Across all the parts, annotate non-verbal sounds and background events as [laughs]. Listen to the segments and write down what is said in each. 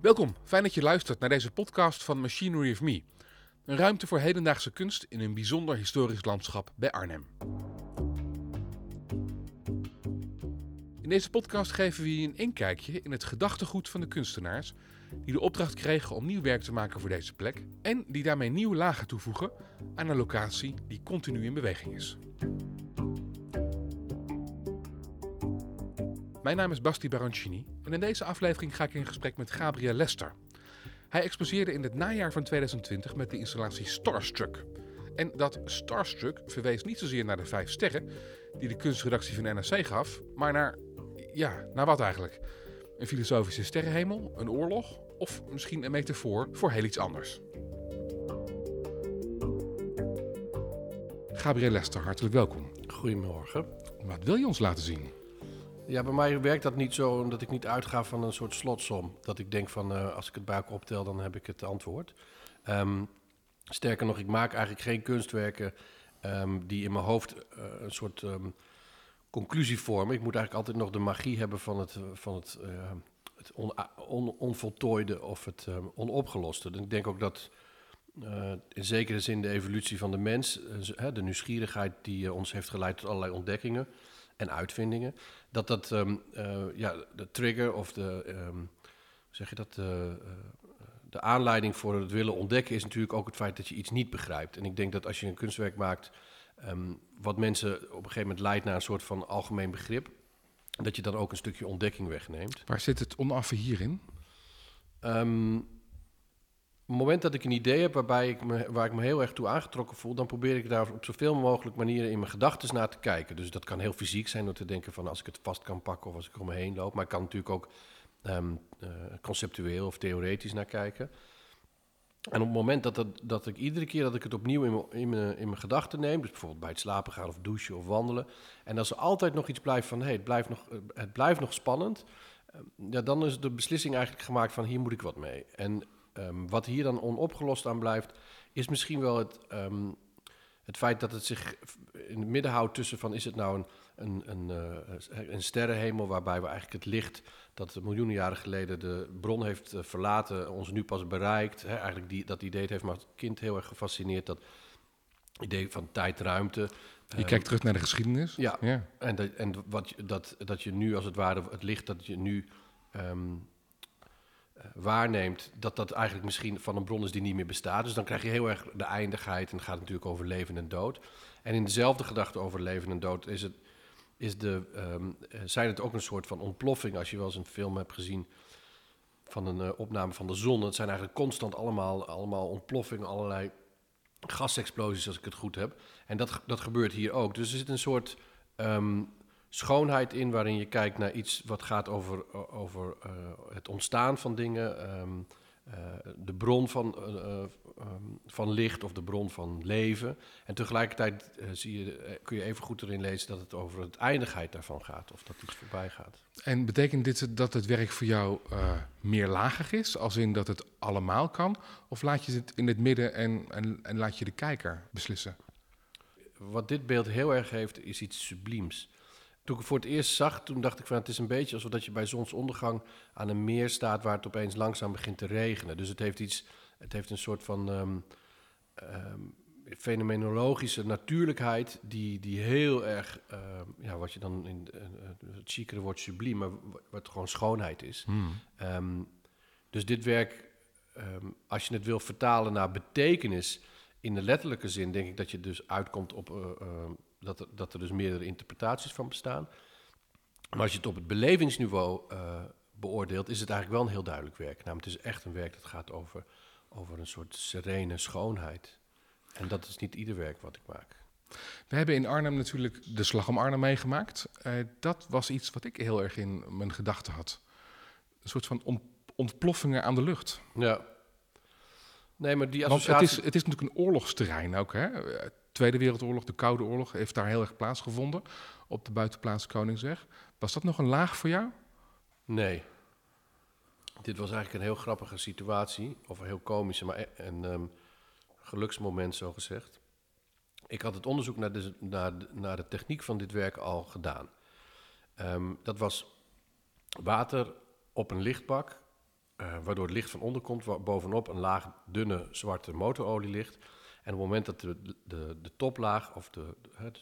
Welkom, fijn dat je luistert naar deze podcast van Machinery of Me. Een ruimte voor hedendaagse kunst in een bijzonder historisch landschap bij Arnhem. In deze podcast geven we je een inkijkje in het gedachtegoed van de kunstenaars die de opdracht kregen om nieuw werk te maken voor deze plek en die daarmee nieuwe lagen toevoegen aan een locatie die continu in beweging is. Mijn naam is Basti Baroncini en in deze aflevering ga ik in gesprek met Gabriel Lester. Hij exposeerde in het najaar van 2020 met de installatie Starstruck. En dat Starstruck verwees niet zozeer naar de vijf sterren die de kunstredactie van NRC gaf, maar naar, ja, naar wat eigenlijk? Een filosofische sterrenhemel, een oorlog of misschien een metafoor voor heel iets anders. Gabriel Lester, hartelijk welkom. Goedemorgen. Wat wil je ons laten zien? Ja, bij mij werkt dat niet zo dat ik niet uitga van een soort slotsom. Dat ik denk van uh, als ik het bij elkaar optel, dan heb ik het antwoord. Um, sterker nog, ik maak eigenlijk geen kunstwerken um, die in mijn hoofd uh, een soort um, conclusie vormen. Ik moet eigenlijk altijd nog de magie hebben van het, van het, het on, on, onvoltooide of het onopgeloste. Ik denk ook dat in zekere zin de evolutie van de mens, de nieuwsgierigheid die ons heeft geleid tot allerlei ontdekkingen en uitvindingen, dat dat um, uh, ja, de trigger of de, um, zeg je dat, uh, de aanleiding voor het willen ontdekken is natuurlijk ook het feit dat je iets niet begrijpt. En ik denk dat als je een kunstwerk maakt, um, wat mensen op een gegeven moment leidt naar een soort van algemeen begrip, dat je dan ook een stukje ontdekking wegneemt. Waar zit het onaffe hierin? Het moment dat ik een idee heb waarbij ik me, waar ik me heel erg toe aangetrokken voel, dan probeer ik daar op zoveel mogelijk manieren in mijn gedachten naar te kijken. Dus dat kan heel fysiek zijn door te denken van als ik het vast kan pakken of als ik om me heen loop. Maar ik kan natuurlijk ook um, uh, conceptueel of theoretisch naar kijken. En op het moment dat, dat, dat ik iedere keer dat ik het opnieuw in mijn, in mijn, in mijn gedachten neem, dus bijvoorbeeld bij het slapen gaan of douchen of wandelen, en als er altijd nog iets blijft van hey, het, blijft nog, het blijft nog spannend, ja, dan is de beslissing eigenlijk gemaakt van hier moet ik wat mee. En Um, wat hier dan onopgelost aan blijft, is misschien wel het, um, het feit dat het zich in het midden houdt tussen van is het nou een, een, een, uh, een sterrenhemel waarbij we eigenlijk het licht dat miljoenen jaren geleden de bron heeft uh, verlaten, ons nu pas bereikt. Hè, eigenlijk die, dat idee heeft maar het kind heel erg gefascineerd. Dat idee van tijd, ruimte. Je um, kijkt terug naar de geschiedenis. Ja, ja. en, dat, en wat, dat, dat je nu als het ware het licht dat je nu um, waarneemt, dat dat eigenlijk misschien van een bron is die niet meer bestaat. Dus dan krijg je heel erg de eindigheid en het gaat natuurlijk over leven en dood. En in dezelfde gedachte over leven en dood is het, is de, um, zijn het ook een soort van ontploffing. Als je wel eens een film hebt gezien van een uh, opname van de zon. Het zijn eigenlijk constant allemaal, allemaal ontploffingen, allerlei gasexplosies als ik het goed heb. En dat, dat gebeurt hier ook. Dus er zit een soort um, schoonheid in waarin je kijkt naar iets wat gaat over, over uh, het ontstaan van dingen, um, uh, de bron van, uh, um, van licht of de bron van leven. En tegelijkertijd zie je, kun je even goed erin lezen dat het over het eindigheid daarvan gaat of dat iets voorbij gaat. En betekent dit dat het werk voor jou meerlagig is, als in dat het allemaal kan? Of laat je het in het midden en, en, en laat je de kijker beslissen? Wat dit beeld heel erg heeft, is iets subliems. Toen ik het voor het eerst zag, toen dacht ik van het is een beetje alsof dat je bij zonsondergang aan een meer staat waar het opeens langzaam begint te regenen. Dus het heeft iets, het heeft een soort van um, um, fenomenologische natuurlijkheid die, die heel erg, uh, ja, wat je dan in uh, het chicere woord subliem, maar wat gewoon schoonheid is. Hmm. Um, dus dit werk, als je het wil vertalen naar betekenis in de letterlijke zin, denk ik dat je dus uitkomt op uh, dat, er, dat er dus meerdere interpretaties van bestaan. Maar als je het op het belevingsniveau uh, beoordeelt, is het eigenlijk wel een heel duidelijk werk. Namelijk, het is echt een werk dat gaat over, over een soort serene schoonheid. En dat is niet ieder werk wat ik maak. We hebben in Arnhem natuurlijk de Slag om Arnhem meegemaakt. Uh, dat was iets wat ik heel erg in mijn gedachten had. Een soort van ontploffingen aan de lucht. Ja. Nee, maar die associatie... Want het is, het is natuurlijk een oorlogsterrein ook, hè? Tweede Wereldoorlog, de Koude Oorlog, heeft daar heel erg plaatsgevonden op de buitenplaats Koningsweg. Was dat nog een laag voor jou? Nee. Dit was eigenlijk een heel grappige situatie, of een heel komische, maar e- een um, geluksmoment zo gezegd. Ik had het onderzoek naar de, naar, naar de techniek van dit werk al gedaan. Um, dat was water op een lichtbak eh, waardoor het licht van onder komt, bovenop een laag dunne zwarte motorolie ligt. En op het moment dat de, de, de toplaag of de,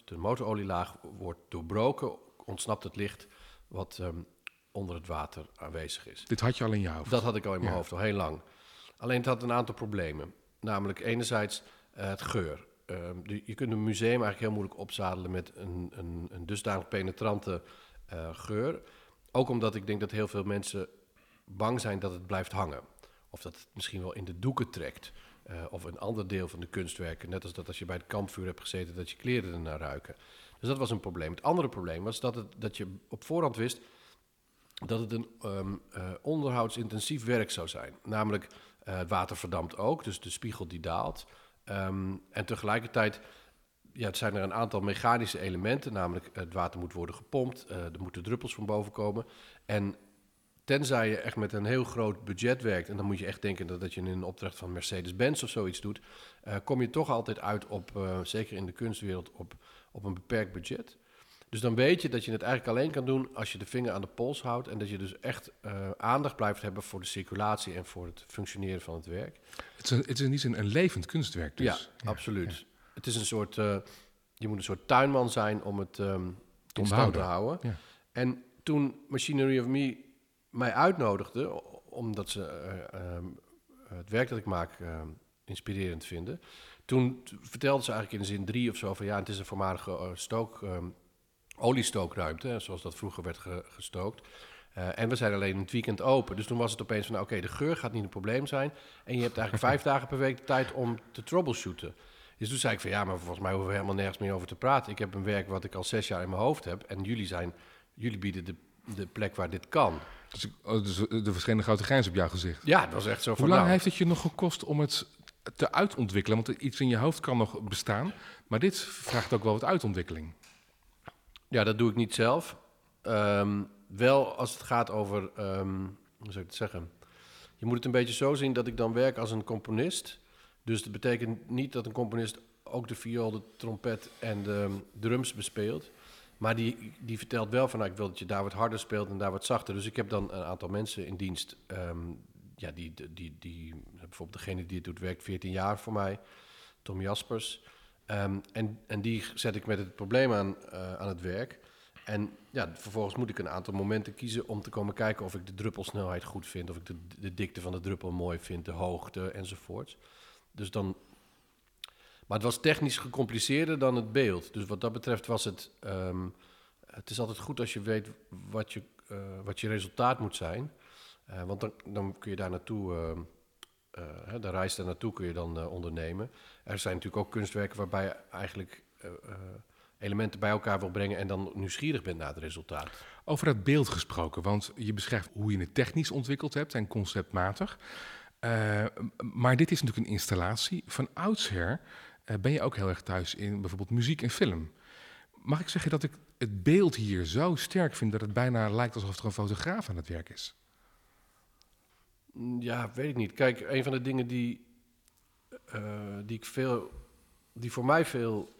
de, motorolielaag wordt doorbroken, ontsnapt het licht wat ehm, onder het water aanwezig is. Dit had je al in je hoofd? Dat had ik al in mijn Ja. hoofd, al heel lang. Alleen het had een aantal problemen. Namelijk enerzijds eh, het geur. Ehm, de- je kunt een museum eigenlijk heel moeilijk opzadelen met een, een, een dusdanig penetrante eh, geur. Ook omdat ik denk dat heel veel mensen bang zijn dat het blijft hangen. Of dat het misschien wel in de doeken trekt. Eh, of een ander deel van de kunstwerken. Net als dat als je bij het kampvuur hebt gezeten, dat je kleren ernaar ruiken. Dus dat was een probleem. Het andere probleem was dat, het, dat je op voorhand wist dat het een ehm, eh, onderhoudsintensief werk zou zijn. Namelijk, eh, het water verdampt ook, dus de spiegel die daalt. Ehm, en tegelijkertijd ja, het zijn er een aantal mechanische elementen, namelijk het water moet worden gepompt, er moeten druppels van boven komen. En tenzij je echt met een heel groot budget werkt, en dan moet je echt denken dat, dat je in een opdracht van Mercedes-Benz of zoiets doet, eh, kom je toch altijd uit op, eh, zeker in de kunstwereld, op, op een beperkt budget. Dus dan weet je dat je het eigenlijk alleen kan doen als je de vinger aan de pols houdt en dat je dus echt eh, aandacht blijft hebben voor de circulatie en voor het functioneren van het werk. Het is, een, het is in die zin een levend kunstwerk dus. ja, absoluut. Het is een soort, je moet een soort tuinman zijn om het in stand te houden. Ja. En toen Machinery of Me mij uitnodigde, o- omdat ze eh, ehm, het werk dat ik maak ehm, inspirerend vinden, toen vertelde ze eigenlijk in zin drie of zo van ja, het is een voormalige eh, stook, ehm, oliestookruimte, zoals dat vroeger werd ge- gestookt. Eh, en we zijn alleen het weekend open. Dus toen was het opeens van, nou, oké, de geur gaat niet een probleem zijn. En je hebt eigenlijk [laughs] vijf dagen per week de tijd om te troubleshooten. Dus toen zei ik van, ja, maar volgens mij hoeven we helemaal nergens meer over te praten. Ik heb een werk wat ik al zes jaar in mijn hoofd heb. En jullie, zijn, jullie bieden de, de plek waar dit kan. Dus, oh, dus er verschenen grote grijns op jouw gezicht. Ja, het was echt zo Hoe lang nou, heeft het je nog gekost om het te uitontwikkelen? Want iets in je hoofd kan nog bestaan, maar dit vraagt ook wel wat uitontwikkeling. Ja, dat doe ik niet zelf. Ehm, wel als het gaat over, ehm, hoe zou ik het zeggen? Je moet het een beetje zo zien dat ik dan werk als een componist. Dus dat betekent niet dat een componist ook de viool, de trompet en de drums bespeelt. Maar die, die vertelt wel van, nou, ik wil dat je daar wat harder speelt en daar wat zachter. Dus ik heb dan een aantal mensen in dienst. ehm, ja, die, die, die, bijvoorbeeld degene die het doet, werkt 14 jaar voor mij. Tom Jaspers. Ehm, en, en die zet ik met het probleem aan, eh, aan het werk. En ja, vervolgens moet ik een aantal momenten kiezen om te komen kijken of ik de druppelsnelheid goed vind, of ik de, de dikte van de druppel mooi vind, de hoogte enzovoorts. Dus dan. Maar het was technisch gecompliceerder dan het beeld. Dus wat dat betreft was het. ehm, het is altijd goed als je weet wat je, eh, wat je resultaat moet zijn. Eh, want dan, dan kun je daar naartoe. ehm, eh, de reis daar naartoe kun je dan ondernemen. Er zijn natuurlijk ook kunstwerken waarbij je eigenlijk elementen bij elkaar wil brengen en dan nieuwsgierig bent naar het resultaat. Over dat beeld gesproken, want je beschrijft hoe je het technisch ontwikkeld hebt en conceptmatig. Maar dit is natuurlijk een installatie. Van oudsher ben je ook heel erg thuis in bijvoorbeeld muziek en film. Mag ik zeggen dat ik het beeld hier zo sterk vind dat het bijna lijkt alsof er een fotograaf aan het werk is? Mm, Ja, weet ik niet. Kijk, een van de dingen die, eh, die, ik veel, die voor mij veel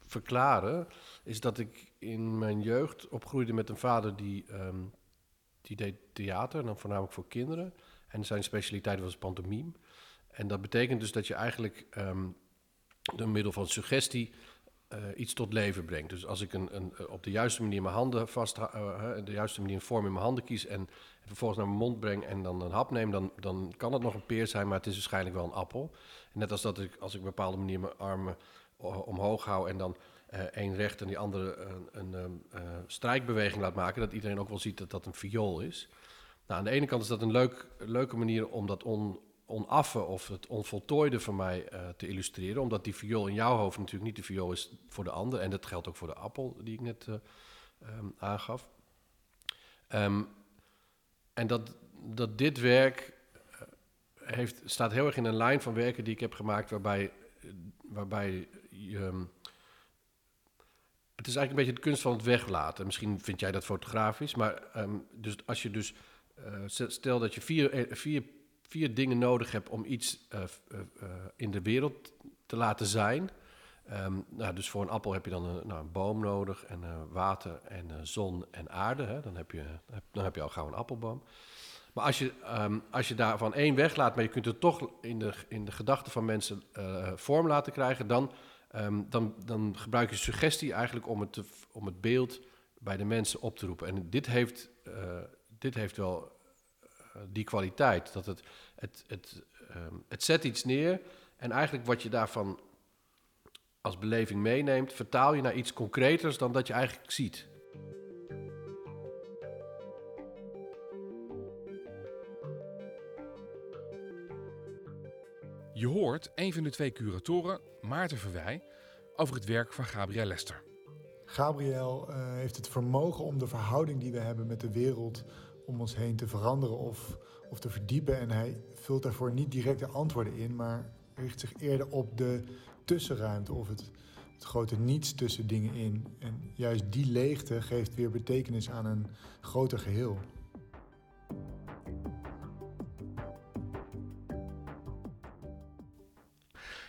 verklaren, is dat ik in mijn jeugd opgroeide met een vader die, ehm, die deed theater, en dan voornamelijk voor kinderen. En zijn specialiteit was pantomime. En dat betekent dus dat je eigenlijk ehm, door middel van suggestie eh, iets tot leven brengt. Dus als ik een, een, eh, op de juiste manier mijn handen vast, eh, de juiste manier een vorm in mijn handen kies en vervolgens naar mijn mond breng en dan een hap neem, dan, dan kan het nog een peer zijn, maar het is waarschijnlijk wel een appel. Net als dat ik, als ik op een bepaalde manier mijn armen omhoog hou en dan één recht en die andere een, een ehm, eh, strijkbeweging laat maken, dat iedereen ook wel ziet dat dat een viool is. Nou, aan de ene kant is dat een leuk, leuke manier om dat on, onaffe of het onvoltooide van mij eh, te illustreren, omdat die viool in jouw hoofd natuurlijk niet de viool is voor de ander. En dat geldt ook voor de appel die ik net eh, ehm, aangaf. Ehm, en dat, dat dit werk eh, heeft, staat heel erg in een lijn van werken die ik heb gemaakt, waarbij, waarbij ehm, het is eigenlijk een beetje de kunst van het weglaten. Misschien vind jij dat fotografisch, maar dus als je dus. stel- dat je vier, vier, vier dingen nodig hebt om iets eh, eh, eh, in de wereld te laten zijn. Ehm, nou, dus voor een appel heb je dan een, nou, een boom nodig en water en zon en aarde. Hè? Dan, heb je, dan heb je al gauw een appelboom. Maar als je, ehm, als je daarvan één weglaat, maar je kunt het toch in de, in de gedachten van mensen vorm laten krijgen, dan, ehm, dan, dan gebruik je suggestie eigenlijk om het, om het beeld bij de mensen op te roepen. En dit heeft, dit heeft wel die kwaliteit, dat het, het, het, ehm, het zet iets neer en eigenlijk wat je daarvan als beleving meeneemt, vertaal je naar iets concreters dan dat je eigenlijk ziet. Je hoort een van de twee curatoren, Maarten Verwij, over het werk van Gabriel Lester. Gabriel uh, heeft het vermogen om de verhouding die we hebben met de wereld om ons heen te veranderen of, of te verdiepen. En hij vult daarvoor niet directe antwoorden in, maar richt zich eerder op de tussenruimte of het, het grote niets tussen dingen in. En juist die leegte geeft weer betekenis aan een groter geheel.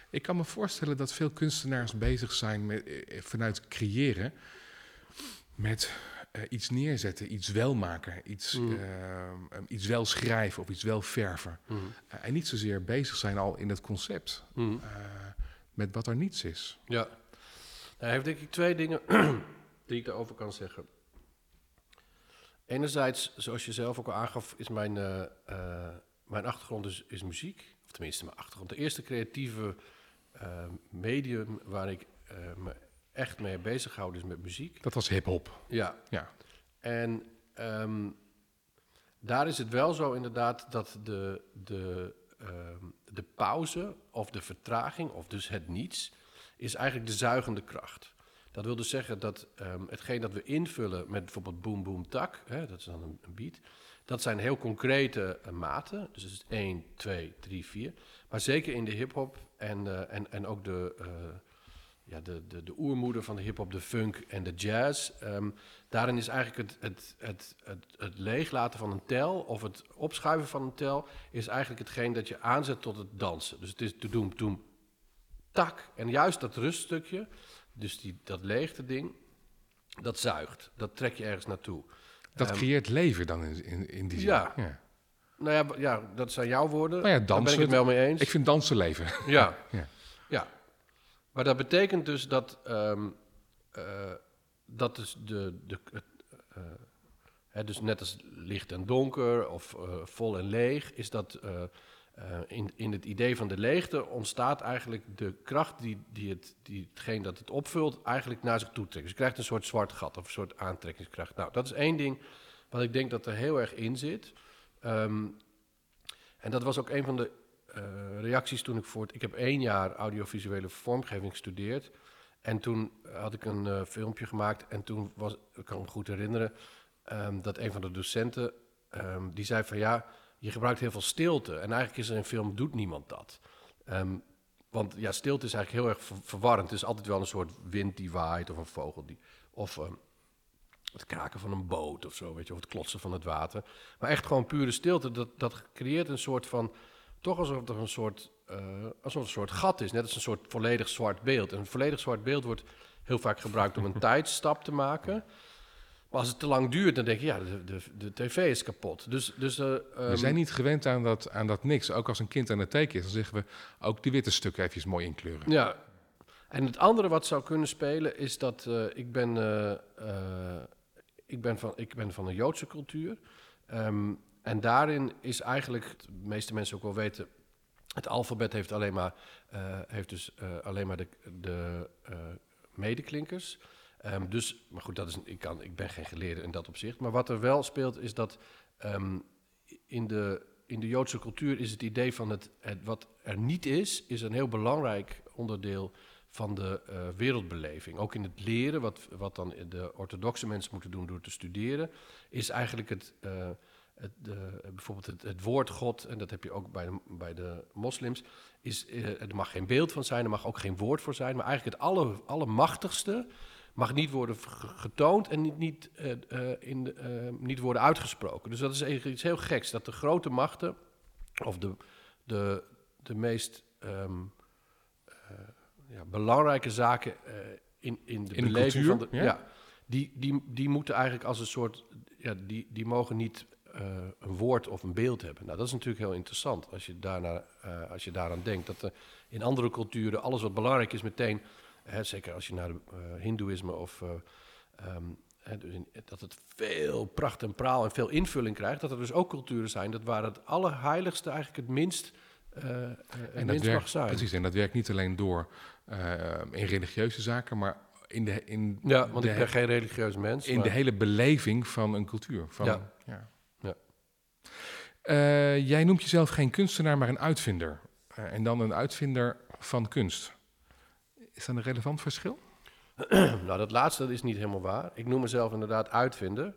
Ik kan me voorstellen dat veel kunstenaars bezig zijn met, eh, vanuit creëren met uh, iets neerzetten, iets wel maken, iets, mm. uh, iets wel schrijven of iets wel verven. Mm. En niet zozeer bezig zijn al in het concept mm. met wat er niets is. Ja, nou, hij heeft denk ik twee dingen [clears throat] die ik daarover kan zeggen. Enerzijds, zoals je zelf ook al aangaf, is mijn, mijn achtergrond is, is muziek. Of tenminste, mijn achtergrond. De eerste creatieve medium waar ik me echt mee bezig houden is met muziek. Dat was hip-hop. Ja. ja. En um, daar is het wel zo inderdaad dat de, de, um, de pauze of de vertraging, of dus het niets, is eigenlijk de zuigende kracht. Dat wil dus zeggen dat um, hetgeen dat we invullen met bijvoorbeeld boom boom tak, hè, dat is dan een, een beat, dat zijn heel concrete uh, maten. Dus het is 1, 2, 3, 4. Maar zeker in de hip-hop en, uh, en, en ook de, uh, ja, de, de, de oermoeder van de hip-hop, de funk en de jazz. Um, daarin is eigenlijk het, het, het, het, het leeglaten van een tel of het opschuiven van een tel, is eigenlijk hetgeen dat je aanzet tot het dansen. Dus het is te doen, doen, tak. En juist dat ruststukje, dus die, dat leegte ding, dat zuigt. Dat trek je ergens naartoe. Dat um, creëert leven dan in, in, in die zin. Ja. ja. Nou ja, ja, dat zijn jouw woorden. Nou ja, dansen, Daar ben ik het wel mee eens. Ik vind dansen leven. Ja. [laughs] ja. Maar dat betekent dus dat, um, uh, dat dus de, de, uh, hè, dus net als licht en donker of uh, vol en leeg, is dat in, in het idee van de leegte ontstaat eigenlijk de kracht die, die, het, die hetgeen dat het opvult eigenlijk naar zich toe trekt. Dus je krijgt een soort zwart gat of een soort aantrekkingskracht. Nou, dat is één ding wat ik denk dat er heel erg in zit. Um, en dat was ook een van de reacties toen ik voor. Ik heb één jaar audiovisuele vormgeving gestudeerd. En toen had ik een uh, filmpje gemaakt. En toen was, ik kan me goed herinneren, um, dat een van de docenten... Um, die zei van ja, je gebruikt heel veel stilte. En eigenlijk is er in film, doet niemand dat. Um, want ja, stilte is eigenlijk heel erg ver verwarrend. Het is altijd wel een soort wind die waait of een vogel die... Of het kraken van een boot of zo, weet je, of het klotsen van het water. Maar echt gewoon pure stilte, dat, dat creëert een soort van toch alsof er een soort, uh, alsof een soort gat is. Net als een soort volledig zwart beeld. En een volledig zwart beeld wordt heel vaak gebruikt om een [laughs] tijdstap te maken. Maar als het te lang duurt, dan denk je, ja, de, de, de tv is kapot. Dus, dus, uh, um... We zijn niet gewend aan dat, aan dat niks. Ook als een kind aan het teken is, dan zeggen we ook die witte stukken even mooi inkleuren. Ja. En het andere wat zou kunnen spelen is dat uh, ik, ben, ik, ben van, ik ben van een Joodse cultuur. Um, en daarin is eigenlijk, de meeste mensen ook wel weten, het alfabet heeft alleen maar, uh, heeft dus, uh, alleen maar de, de uh, medeklinkers. Um, dus, maar goed, dat is, ik, kan, ik ben geen geleerde in dat opzicht. Maar wat er wel speelt is dat um, in, de, in de Joodse cultuur is het idee van het, wat er niet is, is een heel belangrijk onderdeel van de wereldbeleving. Ook in het leren, wat, wat dan de orthodoxe mensen moeten doen door te studeren, is eigenlijk het, het, de, bijvoorbeeld het, het, woord God, en dat heb je ook bij de, bij de moslims, is, uh, er mag geen beeld van zijn, er mag ook geen woord voor zijn, maar eigenlijk het alle, allermachtigste mag niet worden getoond en niet, niet, uh, uh, in, niet worden uitgesproken. Dus dat is eigenlijk iets heel geks, dat de grote machten, of de, de, de meest um, ja, belangrijke zaken in, in de in beleving de van de... Ja? ja die, die, die moeten eigenlijk als een soort... Ja, die, die mogen niet eh, een woord of een beeld hebben. Nou, dat is natuurlijk heel interessant als je, daarna, uh, als je daaraan denkt. Dat er in andere culturen alles wat belangrijk is meteen, hè, zeker als je naar uh, Hindoeïsme of um, hè, dus in, dat het veel pracht en praal en veel invulling krijgt, dat er dus ook culturen zijn dat waar het allerheiligste eigenlijk het minst, en dat minst werkt, mag zijn. Precies, en dat werkt niet alleen door in religieuze zaken, maar in de, in ja, want de, ik ben geen religieus mens. In maar... de hele beleving van een cultuur. Van, ja. ja. Uh, jij noemt jezelf geen kunstenaar, maar een uitvinder. Uh, en dan een uitvinder van kunst. Is dat een relevant verschil? [clears throat] nou, dat laatste is niet helemaal waar. Ik noem mezelf inderdaad uitvinder,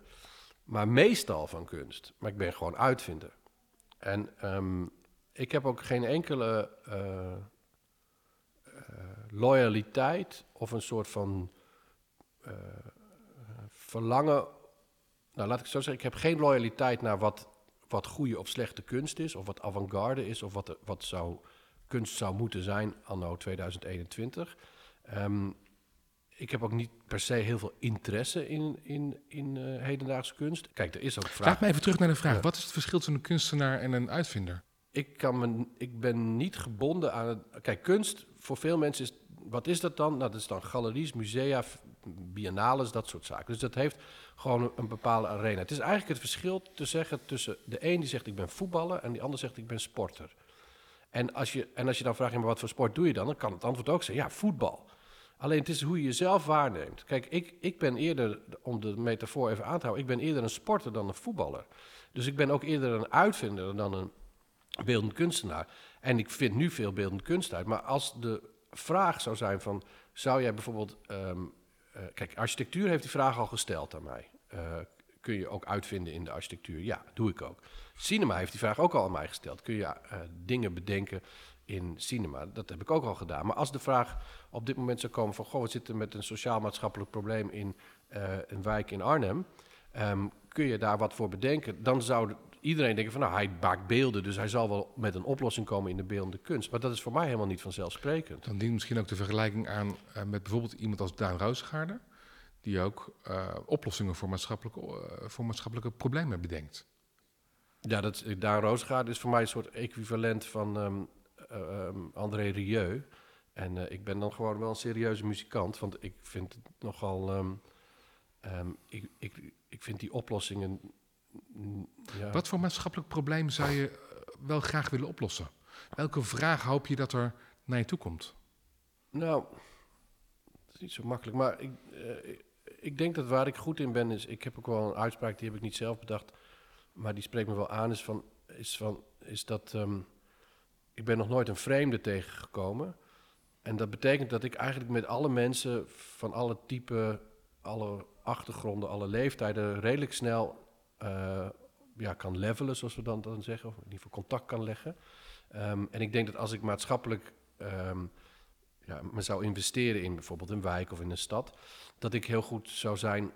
maar meestal van kunst. Maar ik ben gewoon uitvinder. En um, ik heb ook geen enkele uh, loyaliteit of een soort van verlangen. Nou, laat ik zo zeggen, ik heb geen loyaliteit naar wat, wat goede of slechte kunst is, of wat avant-garde is, of wat, wat zou, kunst zou moeten zijn anno 2021. Um, ik heb ook niet per se heel veel interesse in, in, in uh, hedendaagse kunst. Kijk, er is ook vraag. Laat me even terug naar de vraag. Ja. Wat is het verschil tussen een kunstenaar en een uitvinder? Ik, kan me, ik ben niet gebonden aan het. Kijk, kunst voor veel mensen is. Wat is dat dan? Nou, dat is dan galeries, musea, biennales, dat soort zaken. Dus dat heeft gewoon een, bepaalde arena. Het is eigenlijk het verschil te zeggen tussen de een die zegt ik ben voetballer en die ander zegt ik ben sporter. En als je, en als je dan vraagt, maar wat voor sport doe je dan? Dan kan het antwoord ook zijn, ja, voetbal. Alleen het is hoe je jezelf waarneemt. Kijk, ik, ik ben eerder, om de metafoor even aan te houden, ik ben eerder een sporter dan een voetballer. Dus ik ben ook eerder een uitvinder dan een beeldend kunstenaar. En ik vind nu veel beeldend kunst uit. Maar als de vraag zou zijn van, zou jij bijvoorbeeld... Um, uh, kijk, architectuur heeft die vraag al gesteld aan mij. Uh, kun je ook uitvinden in de architectuur? Ja, doe ik ook. Cinema heeft die vraag ook al aan mij gesteld. Kun je uh, dingen bedenken in cinema? Dat heb ik ook al gedaan. Maar als de vraag op dit moment zou komen van... goh, we zitten met een sociaal-maatschappelijk probleem in een wijk in Arnhem... Um, kun je daar wat voor bedenken? Dan zou iedereen denken van... nou, hij maakt beelden, dus hij zal wel met een oplossing komen in de beeldende kunst. Maar dat is voor mij helemaal niet vanzelfsprekend. Dan dient misschien ook de vergelijking aan uh, met bijvoorbeeld iemand als Daan Roosgaarder... die ook uh, oplossingen voor maatschappelijke, uh, voor maatschappelijke problemen bedenkt. Ja, dat, Daan Roosgaarder is voor mij een soort equivalent van um, um, André Rieu... En ik ben dan gewoon wel een serieuze muzikant, want ik vind het nogal. Um, ik, ik, ik vind die oplossingen. Ja. Wat voor maatschappelijk probleem zou je eh, wel graag willen oplossen? Welke vraag hoop je dat er naar je toe komt? Nou, dat is niet zo makkelijk. Maar ik, uh, ik, ik denk dat waar ik goed in ben, is. Ik heb ook wel een uitspraak, die heb ik niet zelf bedacht. Maar die spreekt me wel aan. Is, van, is, van, is dat. Um, ik ben nog nooit een vreemde tegengekomen. En dat betekent dat ik eigenlijk met alle mensen van alle typen, alle achtergronden, alle leeftijden redelijk snel uh, ja, kan levelen, zoals we dan, dan zeggen, of in ieder geval contact kan leggen. Um, en ik denk dat als ik maatschappelijk um, ja, me zou investeren in bijvoorbeeld een wijk of in een stad, dat ik heel goed zou zijn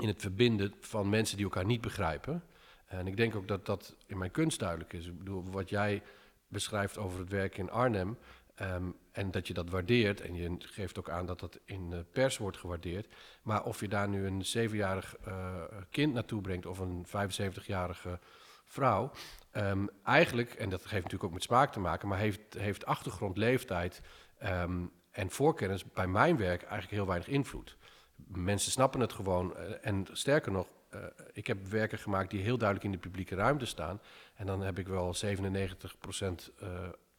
in het verbinden van mensen die elkaar niet begrijpen. En ik denk ook dat dat in mijn kunst duidelijk is. Ik bedoel, wat jij beschrijft over het werk in Arnhem, Um, en dat je dat waardeert. En je geeft ook aan dat dat in de pers wordt gewaardeerd. Maar of je daar nu een zevenjarig uh, kind naartoe brengt of een 75-jarige vrouw. Um, eigenlijk, en dat heeft natuurlijk ook met smaak te maken, maar heeft, heeft achtergrond, leeftijd um, en voorkennis bij mijn werk eigenlijk heel weinig invloed. Mensen snappen het gewoon. Uh, en sterker nog, uh, ik heb werken gemaakt die heel duidelijk in de publieke ruimte staan. En dan heb ik wel 97 procent uh,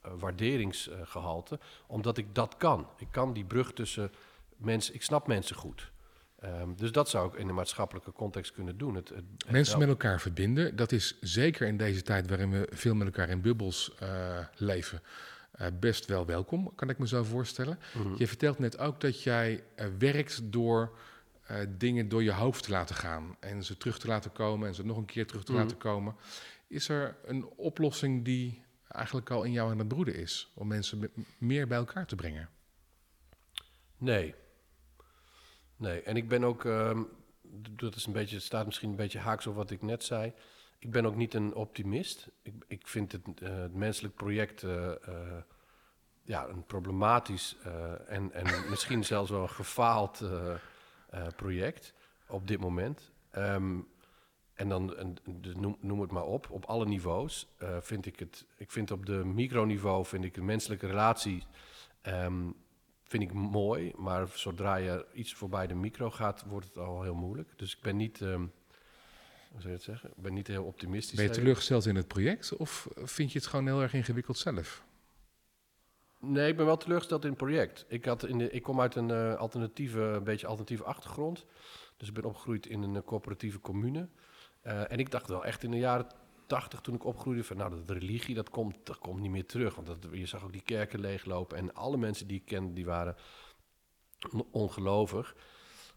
waarderingsgehalte, omdat ik dat kan. Ik kan die brug tussen mensen, ik snap mensen goed. Um, dus dat zou ik in de maatschappelijke context kunnen doen. Het, het, het mensen met elkaar verbinden, dat is zeker in deze tijd waarin we veel met elkaar in bubbels uh, leven. Uh, best wel welkom, kan ik me zo voorstellen. Mm-hmm. Je vertelt net ook dat jij uh, werkt door dingen door je hoofd te laten gaan en ze terug te laten komen en ze nog een keer terug te mm-hmm. laten komen. Is er een oplossing die eigenlijk al in jou aan het broeden is om mensen meer bij elkaar te brengen? Nee. Nee, en ik ben ook, um, dat is een beetje, staat misschien een beetje haaks op wat ik net zei. Ik ben ook niet een optimist. Ik, ik vind het, uh, het menselijk project uh, uh, ja, een problematisch en, en [laughs] misschien zelfs wel een gefaald project op dit moment. Um, en dan en, dus noem, noem het maar op, op alle niveaus uh, vind ik het. Ik vind op de microniveau vind ik de menselijke relatie um, vind ik mooi, maar zodra je iets voorbij de micro gaat, wordt het al heel moeilijk. Dus ik ben niet, um, hoe zou je het zeggen? Ik ben niet heel optimistisch. Ben je teleurgesteld in het project of vind je het gewoon heel erg ingewikkeld zelf? Nee, ik ben wel teleurgesteld in het project. Ik, had in de, ik kom uit een uh, alternatieve, een beetje alternatieve achtergrond. Dus ik ben opgegroeid in een coöperatieve commune. Uh, en ik dacht wel echt in de jaren tachtig, toen ik opgroeide, van nou, dat religie, dat komt, dat komt niet meer terug. Want dat, je zag ook die kerken leeglopen. En alle mensen die ik kende, die waren ongelovig.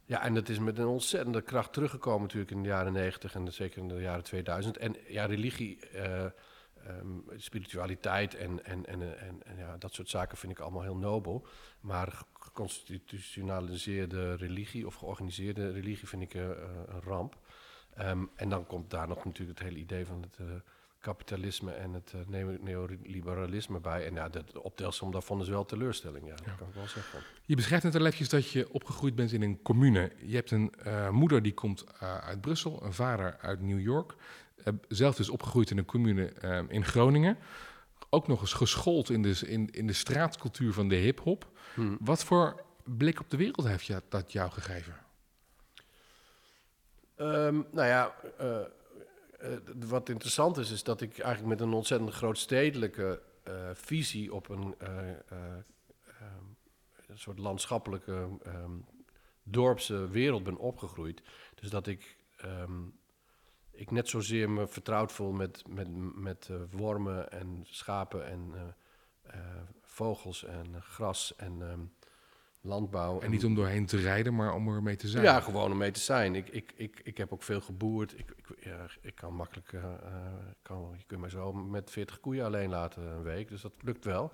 Ja, en dat is met een ontzettende kracht teruggekomen natuurlijk in de jaren negentig en zeker in de jaren 2000. En ja, religie, uh, um, spiritualiteit en, en, en, en, ja, dat soort zaken vind ik allemaal heel nobel. Maar geconstitutionaliseerde religie of georganiseerde religie vind ik uh, een ramp. Um, en dan komt daar nog natuurlijk het hele idee van het uh, kapitalisme en het uh, neoliberalisme bij. En ja, de, de optelsom daarvan is wel teleurstelling, ja, dat kan ik wel zeggen. Je beschrijft net al eventjes dat je opgegroeid bent in een commune. Je hebt een uh, moeder die komt uit Brussel, een vader uit New York. zelf is opgegroeid in een commune ehm, in Groningen. Ook nog eens geschoold in de, in, in de straatcultuur van de hip-hop. Hmm. Wat voor blik op de wereld heeft je, dat jou gegeven? Um, nou ja, uh, uh, wat interessant is, is dat ik eigenlijk met een ontzettend grootstedelijke uh, visie op een, een soort landschappelijke um, dorpse wereld ben opgegroeid. Dus dat ik, ik net zozeer me vertrouwd voel met, met, met wormen en schapen en vogels en gras en landbouw. En niet om doorheen te rijden, maar om er mee te zijn. Ja, gewoon om mee te zijn. Ik, ik, ik, ik heb ook veel geboerd. Ik, ik, ja, ik kan makkelijk, uh, kan, je kunt mij zo met 40 koeien alleen laten een week, dus dat lukt wel.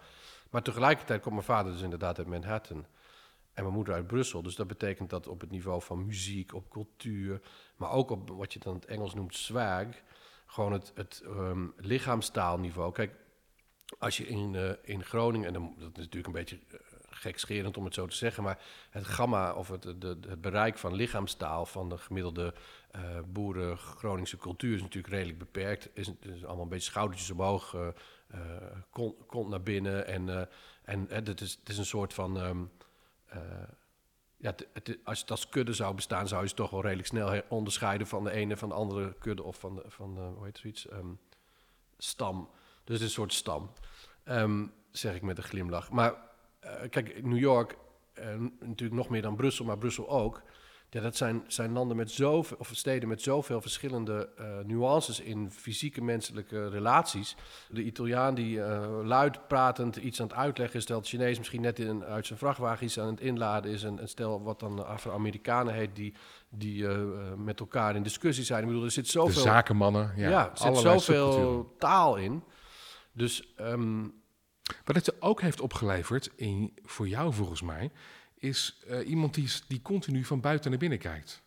Maar tegelijkertijd komt mijn vader dus inderdaad uit Manhattan en mijn moeder uit Brussel. Dus dat betekent dat op het niveau van muziek, op cultuur, maar ook op wat je dan het Engels noemt swag, gewoon het, het um, lichaamstaalniveau. Kijk, als je in, uh, in Groningen, en dan, dat is natuurlijk een beetje gekscherend om het zo te zeggen, maar het gamma of het, de, het bereik van lichaamstaal van de gemiddelde uh, boeren Groningse cultuur is natuurlijk redelijk beperkt. Is, is allemaal een beetje schoudertjes omhoog, uh, kont, naar binnen en, en het, is, het is een soort van. Um, ja, het, als het als kudde zou bestaan, zou je het toch wel redelijk snel onderscheiden van de ene van de andere kudde of van de, van de, hoe heet zoiets, um, stam. Dus het is een soort stam, um, zeg ik met een glimlach. Maar uh, kijk, New York, uh, natuurlijk nog meer dan Brussel, maar Brussel ook. Ja, dat zijn, zijn landen met zoveel, of steden met zoveel verschillende uh, nuances in fysieke menselijke relaties. De Italiaan die luid pratend iets aan het uitleggen is, terwijl het Chinees misschien net in, uit zijn vrachtwagen iets aan het inladen is. En, en stel wat dan Afro-Amerikanen heet, die, die met elkaar in discussie zijn. Ik bedoel, er zit zoveel... De zakenmannen, ja. ja er zit zoveel taal in. Dus um, wat het ook heeft opgeleverd, in, voor jou volgens mij, is uh, iemand die, die continu van buiten naar binnen kijkt.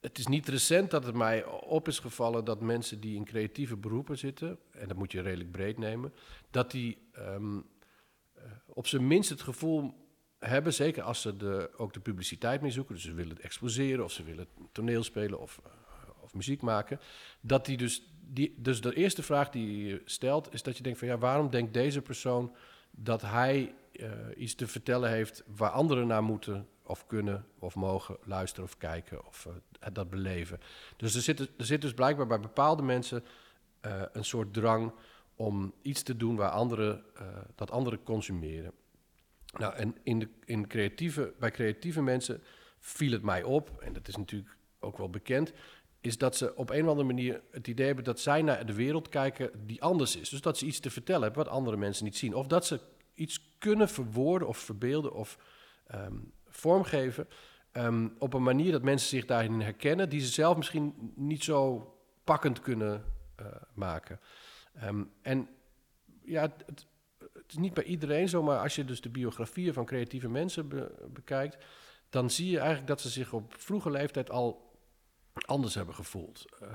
Het is niet recent dat het mij op is gevallen dat mensen die in creatieve beroepen zitten, en dat moet je redelijk breed nemen, dat die um, op zijn minst het gevoel hebben, zeker als ze de, ook de publiciteit mee zoeken, dus ze willen het exposeren of ze willen toneel spelen of, uh, of muziek maken, dat die dus die, dus de eerste vraag die je stelt is dat je denkt van ja, waarom denkt deze persoon dat hij uh, iets te vertellen heeft waar anderen naar moeten of kunnen of mogen luisteren of kijken of uh, dat beleven. Dus er zit, er zit dus blijkbaar bij bepaalde mensen uh, een soort drang om iets te doen waar anderen, dat anderen consumeren. Nou, en in de, in creatieve, bij creatieve mensen viel het mij op, en dat is natuurlijk ook wel bekend, is dat ze op een of andere manier het idee hebben dat zij naar de wereld kijken die anders is. Dus dat ze iets te vertellen hebben wat andere mensen niet zien. Of dat ze iets kunnen verwoorden of verbeelden of um, vormgeven um, op een manier dat mensen zich daarin herkennen, die ze zelf misschien niet zo pakkend kunnen uh, maken. Um, en ja, het, het, is niet bij iedereen zo, maar als je dus de biografieën van creatieve mensen be, bekijkt, dan zie je eigenlijk dat ze zich op vroege leeftijd al anders hebben gevoeld. Uh,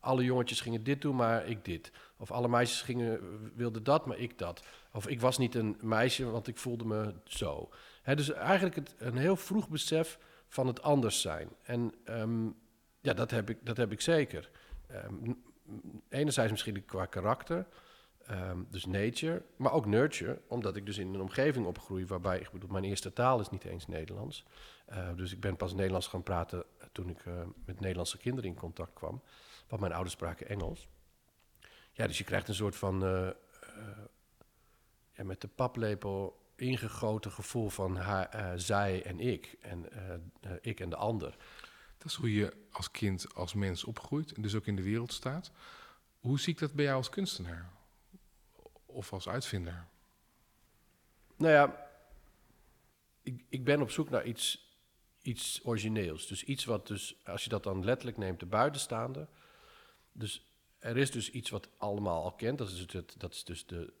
alle jongetjes gingen dit doen, maar ik dit. Of alle meisjes gingen, wilden dat, maar ik dat. Of ik was niet een meisje, want ik voelde me zo. Dus eigenlijk het, een heel vroeg besef van het anders zijn. En um, Ja, dat heb ik, dat heb ik zeker. Ehm, enerzijds misschien qua karakter, ehm, dus nature, maar ook nurture, omdat ik dus in een omgeving opgroei waarbij, ik bedoel, mijn eerste taal is niet eens Nederlands. Uh, dus ik ben pas Nederlands gaan praten toen ik uh, met Nederlandse kinderen in contact kwam, want mijn ouders spraken Engels. Ja, dus je krijgt een soort van uh, ja, met de paplepel ingegoten gevoel van haar, zij en ik en ik en de ander. Dat is hoe je als kind, als mens opgroeit en dus ook in de wereld staat. Hoe zie ik dat bij jou als kunstenaar? Of als uitvinder? Nou ja, ik, ik ben op zoek naar iets, iets origineels. Dus iets wat dus, als je dat dan letterlijk neemt, de buitenstaande. Dus er is dus iets wat allemaal al kent. Dat is, dat is dus de,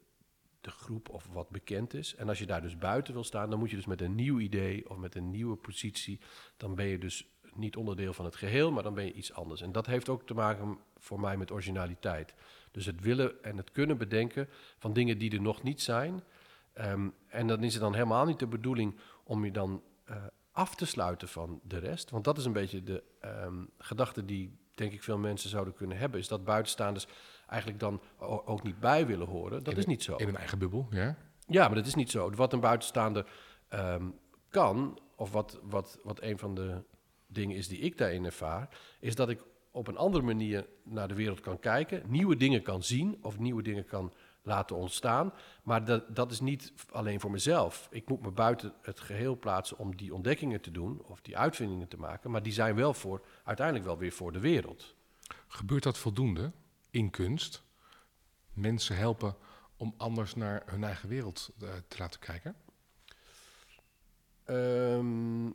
de groep of wat bekend is. En als je daar dus buiten wil staan, dan moet je dus met een nieuw idee of met een nieuwe positie, dan ben je dus niet onderdeel van het geheel, maar dan ben je iets anders. En dat heeft ook te maken voor mij met originaliteit. Dus het willen en het kunnen bedenken van dingen die er nog niet zijn. Ehm, en dan is het dan helemaal niet de bedoeling om je dan uh, af te sluiten van de rest. Want dat is een beetje de um, gedachte die, denk ik, veel mensen zouden kunnen hebben. Is dat buitenstaanders eigenlijk dan ook niet bij willen horen. Dat is niet zo. In een eigen bubbel, ja? Ja, maar dat is niet zo. Wat een buitenstaander um, kan, of wat, wat, wat een van de dingen is die ik daarin ervaar, is dat ik op een andere manier naar de wereld kan kijken, nieuwe dingen kan zien of nieuwe dingen kan laten ontstaan. Maar dat, dat is niet alleen voor mezelf. Ik moet me buiten het geheel plaatsen om die ontdekkingen te doen of die uitvindingen te maken, maar die zijn wel voor, uiteindelijk wel weer voor de wereld. Gebeurt dat voldoende in kunst? Mensen helpen om anders naar hun eigen wereld uh, te laten kijken? Um,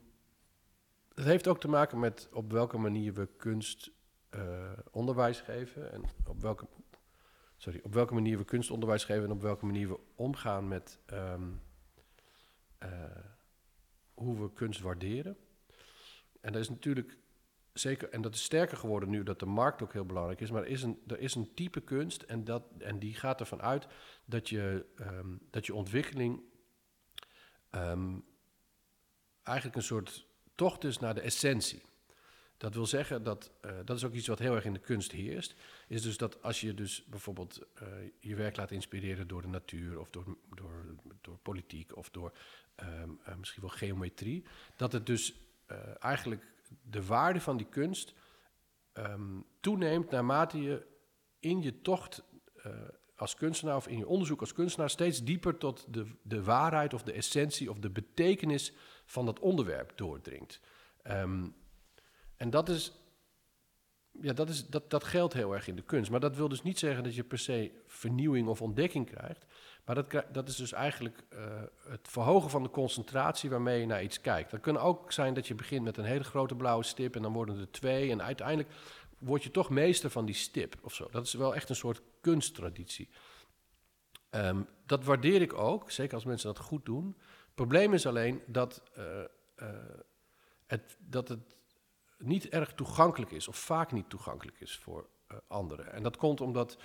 het heeft ook te maken met op welke manier we kunst uh, onderwijs geven en op welke, sorry, op welke manier we kunstonderwijs geven en op welke manier we omgaan met um, uh, hoe we kunst waarderen. En dat is natuurlijk zeker, en dat is sterker geworden nu dat de markt ook heel belangrijk is, maar er is een, er is een type kunst en, dat, en die gaat ervan uit dat je, um, dat je ontwikkeling um, eigenlijk een soort tocht is naar de essentie. Dat wil zeggen dat, uh, dat is ook iets wat heel erg in de kunst heerst. Is dus dat als je dus bijvoorbeeld uh, je werk laat inspireren door de natuur of door, door, door politiek of door um, uh, misschien wel geometrie, dat het dus eigenlijk de waarde van die kunst um, toeneemt naarmate je in je tocht als kunstenaar of in je onderzoek als kunstenaar steeds dieper tot de, de waarheid of de essentie of de betekenis van dat onderwerp doordringt. Um, en dat is, ja, dat, is dat, dat geldt heel erg in de kunst. Maar dat wil dus niet zeggen dat je per se vernieuwing of ontdekking krijgt. Maar dat, dat is dus eigenlijk uh, het verhogen van de concentratie waarmee je naar iets kijkt. Dat kan ook zijn dat je begint met een hele grote blauwe stip en dan worden er twee. En uiteindelijk word je toch meester van die stip of zo. Dat is wel echt een soort kunsttraditie. Um, dat waardeer ik ook, zeker als mensen dat goed doen. Het probleem is alleen dat, uh, uh, het, dat het niet erg toegankelijk is, of vaak niet toegankelijk is voor uh, anderen. En dat komt omdat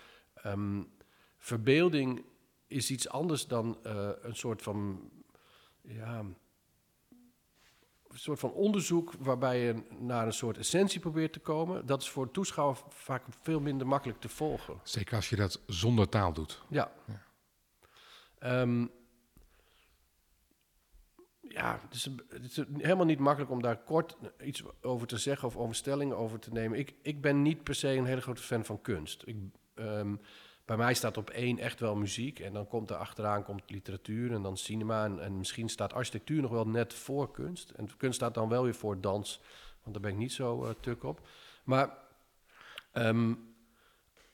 um, verbeelding is iets anders dan een soort van ja, een soort van onderzoek waarbij je naar een soort essentie probeert te komen. Dat is voor een toeschouwer vaak veel minder makkelijk te volgen. Zeker als je dat zonder taal doet. Ja. ja. Um, ja, het is, het is, helemaal niet makkelijk om daar kort iets over te zeggen of over stellingen over te nemen. Ik, ik ben niet per se een hele grote fan van kunst. Ik, um, bij mij staat op één echt wel muziek en dan komt er achteraan komt literatuur en dan cinema en, en, misschien staat architectuur nog wel net voor kunst. En kunst staat dan wel weer voor dans, want daar ben ik niet zo uh, tuk op. Maar um,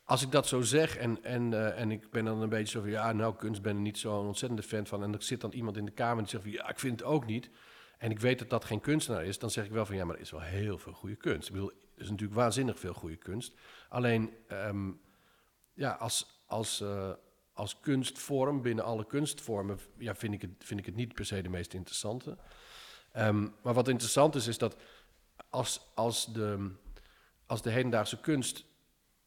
als ik dat zo zeg en, en, uh, en ik ben dan een beetje zo van... ja, nou, kunst ben ik niet zo'n ontzettende fan van... en er zit dan iemand in de kamer die zegt van... ja, ik vind het ook niet... en ik weet dat dat geen kunstenaar is... dan zeg ik wel van ja, maar er is wel heel veel goede kunst. Ik bedoel, er is natuurlijk waanzinnig veel goede kunst. Alleen, um, ja, als, als, uh, als kunstvorm binnen alle kunstvormen... Ja, vind, ik het, vind ik het niet per se de meest interessante. Um, maar wat interessant is, is dat als, als, de, als de hedendaagse kunst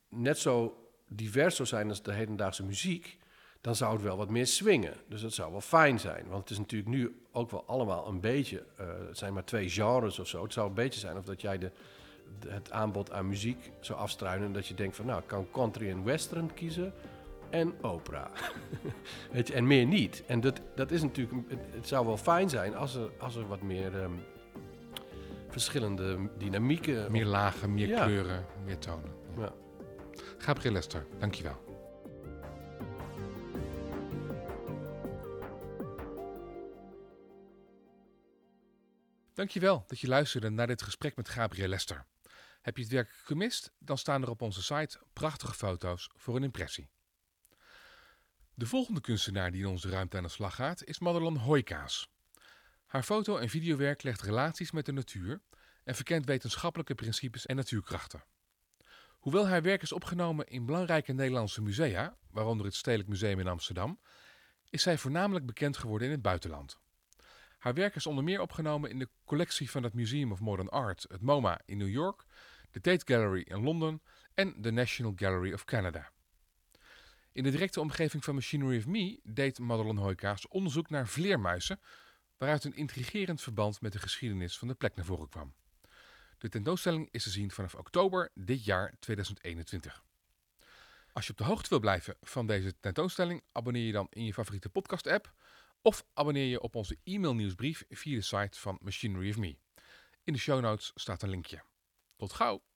net zo divers zou zijn als de hedendaagse muziek, dan zou het wel wat meer swingen. Dus dat zou wel fijn zijn. Want het is natuurlijk nu ook wel allemaal een beetje, uh, het zijn maar twee genres of zo. Het zou een beetje zijn of dat jij de, het aanbod aan muziek zo afstruinen dat je denkt van nou, ik kan country en western kiezen en opera. [laughs] Weet je, en meer niet. En dat, dat is natuurlijk, het, het zou wel fijn zijn als er, als er wat meer ehm, verschillende dynamieken. Meer lagen, meer Ja. kleuren, meer tonen. Ja. Gabriel Lester, dankjewel. Dankjewel dat je luisterde naar dit gesprek met Gabriel Lester. Heb je het werk gemist? Dan staan er op onze site prachtige foto's voor een impressie. De volgende kunstenaar die in onze ruimte aan de slag gaat is Madelon Hoijkaas. Haar foto- en videowerk legt relaties met de natuur en verkent wetenschappelijke principes en natuurkrachten. Hoewel haar werk is opgenomen in belangrijke Nederlandse musea, waaronder het Stedelijk Museum in Amsterdam, is zij voornamelijk bekend geworden in het buitenland. Haar werk is onder meer opgenomen in de collectie van het Museum of Modern Art, het MoMA in New York, de Tate Gallery in Londen en de National Gallery of Canada. In de directe omgeving van Machinery of Me deed Madelon Hoijkaas onderzoek naar vleermuizen, waaruit een intrigerend verband met de geschiedenis van de plek naar voren kwam. De tentoonstelling is te zien vanaf oktober dit jaar 2021. Als je op de hoogte wil blijven van deze tentoonstelling, abonneer je dan in je favoriete podcast-app of abonneer je op onze e-mailnieuwsbrief via de site van Machinery of Me. In de show notes staat een linkje. Tot gauw!